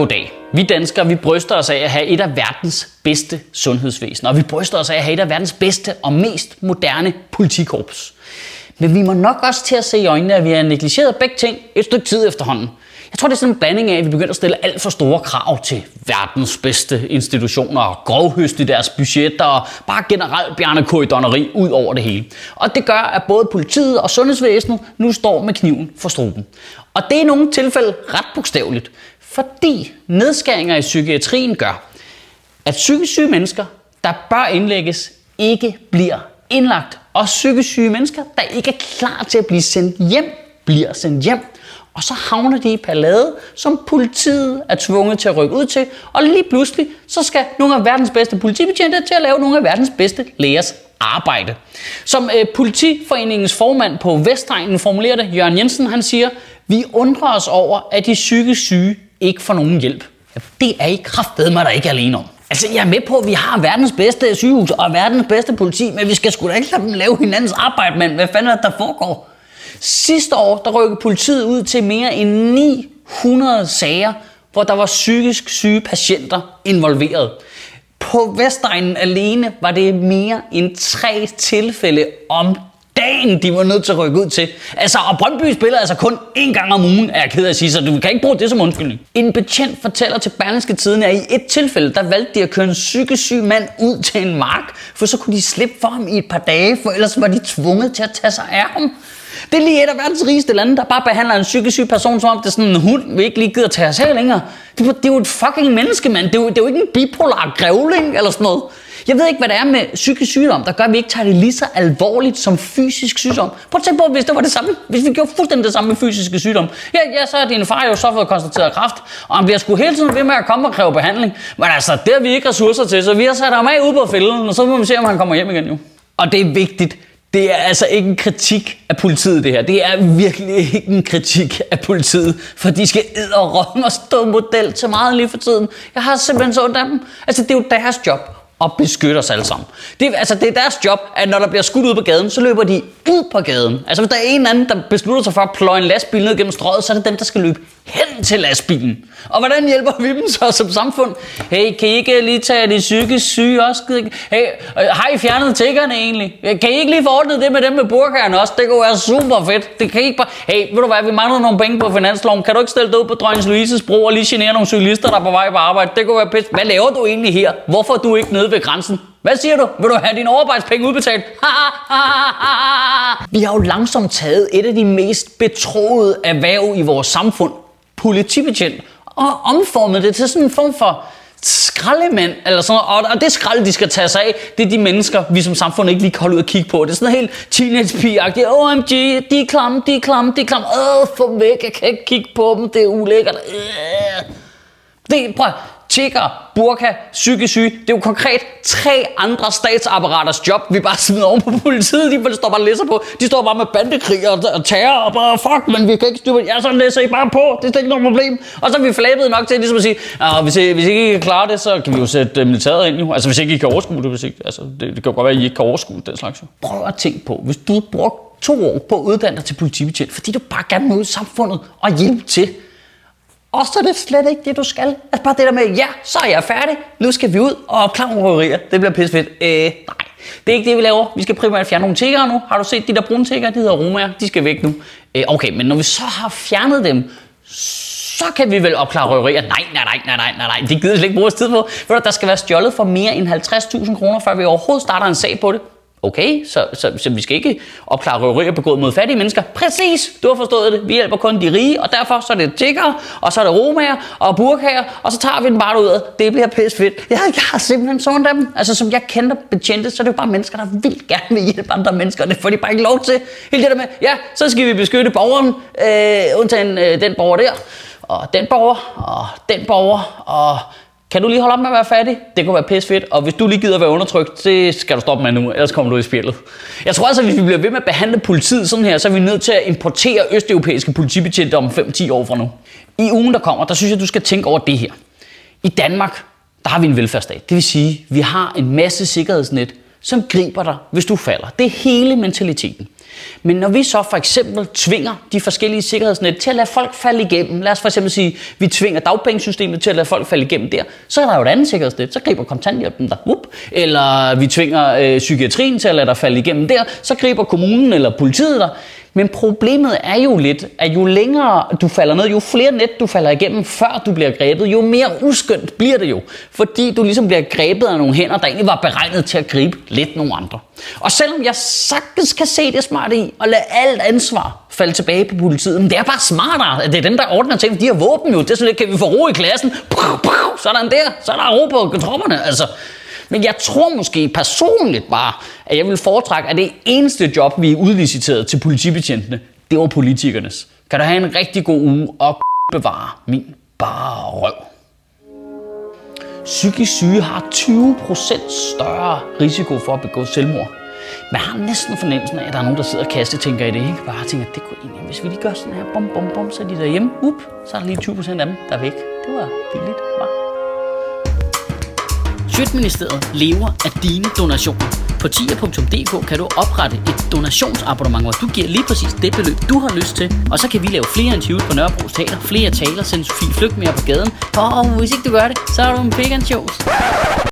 Goddag. Vi danskere, vi bryster os af at have et af verdens bedste sundhedsvæsen, og vi bryster os af at have et af verdens bedste og mest moderne politikorps. Men vi må nok også til at se i øjnene, at vi har negligeret begge ting et stykke tid efterhånden. Jeg tror, det er sådan en blanding af, at vi begynder at stille alt for store krav til verdens bedste institutioner og grovhøst i deres budgetter og bare generelt bjernekorridoneri ud over det hele. Og det gør, at både politiet og sundhedsvæsenet nu står med kniven for struben. Og det er i nogle tilfælde ret bogstaveligt, fordi nedskæringer i psykiatrien gør, at psykisk syge mennesker, der bør indlægges, ikke bliver indlagt. Og psykisk syge mennesker, der ikke er klar til at blive sendt hjem, bliver sendt hjem. Og så havner de i ballade, som politiet er tvunget til at rykke ud til. Og lige pludselig, så skal nogle af verdens bedste politibetjente til at lave nogle af verdens bedste lægers arbejde. Som øh, politiforeningens formand på Vestegnen formulerer det, Jørgen Jensen, han siger, vi undrer os over, at de psykisk syge ikke får nogen hjælp. Ja, det er I kraftedeme der ikke alene om. Altså, jeg er med på, at vi har verdens bedste sygehus og verdens bedste politi, men vi skal sgu da ikke lade dem lave hinandens arbejde, mand. Hvad fanden er det, der foregår? Sidste år, der rykkede politiet ud til mere end 900 sager, hvor der var psykisk syge patienter involveret. På Vestegnen alene var det mere end tre tilfælde om dagen, de var nødt til at rykke ud til. Altså, og Brøndby spiller altså kun én gang om ugen, er jeg ked af at sige, så du kan ikke bruge det som undskyldning. En betjent fortæller til Berlingske Tiden, at i et tilfælde, der valgte de at køre en psykisk syg mand ud til en mark, for så kunne de slippe for ham i et par dage, for ellers var de tvunget til at tage sig af ham. Det er lige et af verdens rigeste lande, der bare behandler en psykisk syg person, som om det er sådan en hund, vi ikke lige gider tage os af længere. Det, det er jo et fucking menneske, mand. Det er jo, det er jo ikke en bipolar grævling eller sådan noget. Jeg ved ikke, hvad det er med psykisk sygdom, der gør, at vi ikke tager det lige så alvorligt som fysisk sygdom. Prøv at tænke på, hvis det var det samme. Hvis vi gjorde fuldstændig det samme med fysiske sygdom. Ja, ja så er din far jo så fået konstateret kræft, og han bliver sgu hele tiden ved med at komme og kræve behandling. Men altså, det har vi ikke ressourcer til, så vi har sat ham af ude på fælden, og så må vi se, om han kommer hjem igen jo. Og det er vigtigt. Det er altså ikke en kritik af politiet, det her. Det er virkelig ikke en kritik af politiet, for de skal æde og stå model til meget lige for tiden. Jeg har simpelthen så ondt af dem. Altså, det er jo deres job at beskytte os alle sammen. Det, altså, det er deres job, at når der bliver skudt ud på gaden, så løber de ud på gaden. Altså hvis der er en anden, der beslutter sig for at pløje en lastbil ned gennem strøget, så er det dem, der skal løbe hen til lastbilen. Og hvordan hjælper vi dem så som samfund? Hey, kan I ikke lige tage de psykisk syge også? Hey, øh, har I fjernet tiggerne egentlig? Kan I ikke lige få ordnet det med dem med burkerne også? Det kunne være super fedt. Det kan I ikke bare... Hey, ved du hvad, vi mangler nogle penge på finansloven. Kan du ikke stille dig ud på Drønens Louises bro og lige genere nogle cyklister, der er på vej på arbejde? Det kunne være pisse. Hvad laver du egentlig her? Hvorfor er du ikke nede ved grænsen? Hvad siger du? Vil du have dine overarbejdspenge udbetalt? Vi har jo langsomt taget et af de mest betroede erhverv i vores samfund, politibetjent, og omformet det til sådan en form for skraldemand, eller sådan noget. Og det skrald, de skal tage sig af, det er de mennesker, vi som samfund ikke lige kan holde ud og kigge på. Det er sådan helt teenage pige OMG, de er klamme, de er klamme, de er klamme. Åh, få væk, jeg kan ikke kigge på dem, det er ulækkert. Øh. Det, prøv, tigger, burka, psykisk syge. Det er jo konkret tre andre statsapparaters job, vi bare smider oven på politiet. De står bare og læser på. De står bare med bandekrig og terror og bare, fuck, men vi kan ikke styre Ja, så læser I bare på. Det er ikke noget problem. Og så er vi flabet nok til ligesom at sige, ah, hvis, I, hvis I ikke kan klare det, så kan vi jo sætte øh, militæret ind jo. Altså hvis ikke I kan overskue det, hvis ikke, altså, det, det kan jo godt være, at I ikke kan overskue den slags. Prøv at tænke på, hvis du brugte to år på at uddanne dig til politibetjent, fordi du bare gerne vil ud i samfundet og hjælpe til, og så er det slet ikke det, du skal. Altså bare det der med, ja, så er jeg færdig. Nu skal vi ud og opklare røverier. Det bliver pisse fedt. Øh, nej, det er ikke det, vi laver. Vi skal primært fjerne nogle tigger nu. Har du set de der brune tigger? De hedder romager. De skal væk nu. Øh, okay, men når vi så har fjernet dem, så kan vi vel opklare røverier. Nej, nej, nej, nej, nej, nej, nej. Det gider vi slet ikke bruge os tid på. For der skal være stjålet for mere end 50.000 kroner, før vi overhovedet starter en sag på det. Okay, så, så, så vi skal ikke opklare røverier begået mod fattige mennesker. Præcis, du har forstået det. Vi hjælper kun de rige, og derfor så er det tigger, og så er det romager og burkager, og så tager vi den bare ud. Det bliver pisse fedt. Jeg, jeg har simpelthen sådan dem. Altså, som jeg kender betjente, så er det jo bare mennesker, der vil gerne vil hjælpe andre mennesker. Det får de bare ikke lov til. Helt det der med, ja, så skal vi beskytte borgeren, øh, undtagen øh, den borger der, og den borger, og den borger, og kan du lige holde op med at være fattig? Det kunne være pisse fedt. Og hvis du lige gider at være undertrykt, det skal du stoppe med nu, ellers kommer du i spillet. Jeg tror altså, at hvis vi bliver ved med at behandle politiet sådan her, så er vi nødt til at importere østeuropæiske politibetjente om 5-10 år fra nu. I ugen, der kommer, der synes jeg, du skal tænke over det her. I Danmark, der har vi en velfærdsstat. Det vil sige, at vi har en masse sikkerhedsnet, som griber dig, hvis du falder. Det er hele mentaliteten. Men når vi så for eksempel tvinger de forskellige sikkerhedsnet til at lade folk falde igennem, lad os for eksempel sige, vi tvinger dagpengesystemet til at lade folk falde igennem der, så er der jo et andet sikkerhedsnet, så griber kontanthjælpen der, up. eller vi tvinger øh, psykiatrien til at lade dig falde igennem der, så griber kommunen eller politiet der. Men problemet er jo lidt, at jo længere du falder ned, jo flere net du falder igennem, før du bliver grebet, jo mere uskyndt bliver det jo. Fordi du ligesom bliver grebet af nogle hænder, der egentlig var beregnet til at gribe lidt nogle andre. Og selvom jeg sagtens kan se det smarte i at lade alt ansvar falde tilbage på politiet, men det er bare smartere, at det er dem, der ordner ting. De har våben jo, det er sådan lidt, kan vi få ro i klassen? Så er der en der, så er der ro på tropperne. Altså, men jeg tror måske personligt bare, at jeg vil foretrække, at det eneste job, vi er udliciteret til politibetjentene, det var politikernes. Kan du have en rigtig god uge og bevare min bare røv. Psykisk syge har 20% større risiko for at begå selvmord. Man har næsten fornemmelsen af, at der er nogen, der sidder og kaster tænker i det, ikke? Bare tænker, det kunne egentlig, hvis vi lige gør sådan her, bum, bum, bum, så er de derhjemme, up, så er der lige 20% af dem, der er væk. Det var billigt, var. Sjøtministeriet lever af dine donationer. På tia.dk kan du oprette et donationsabonnement, hvor du giver lige præcis det beløb, du har lyst til. Og så kan vi lave flere interviews på Nørrebro Teater, flere taler, sende Sofie Flygt mere på gaden. Og hvis ikke du gør det, så er du en pig.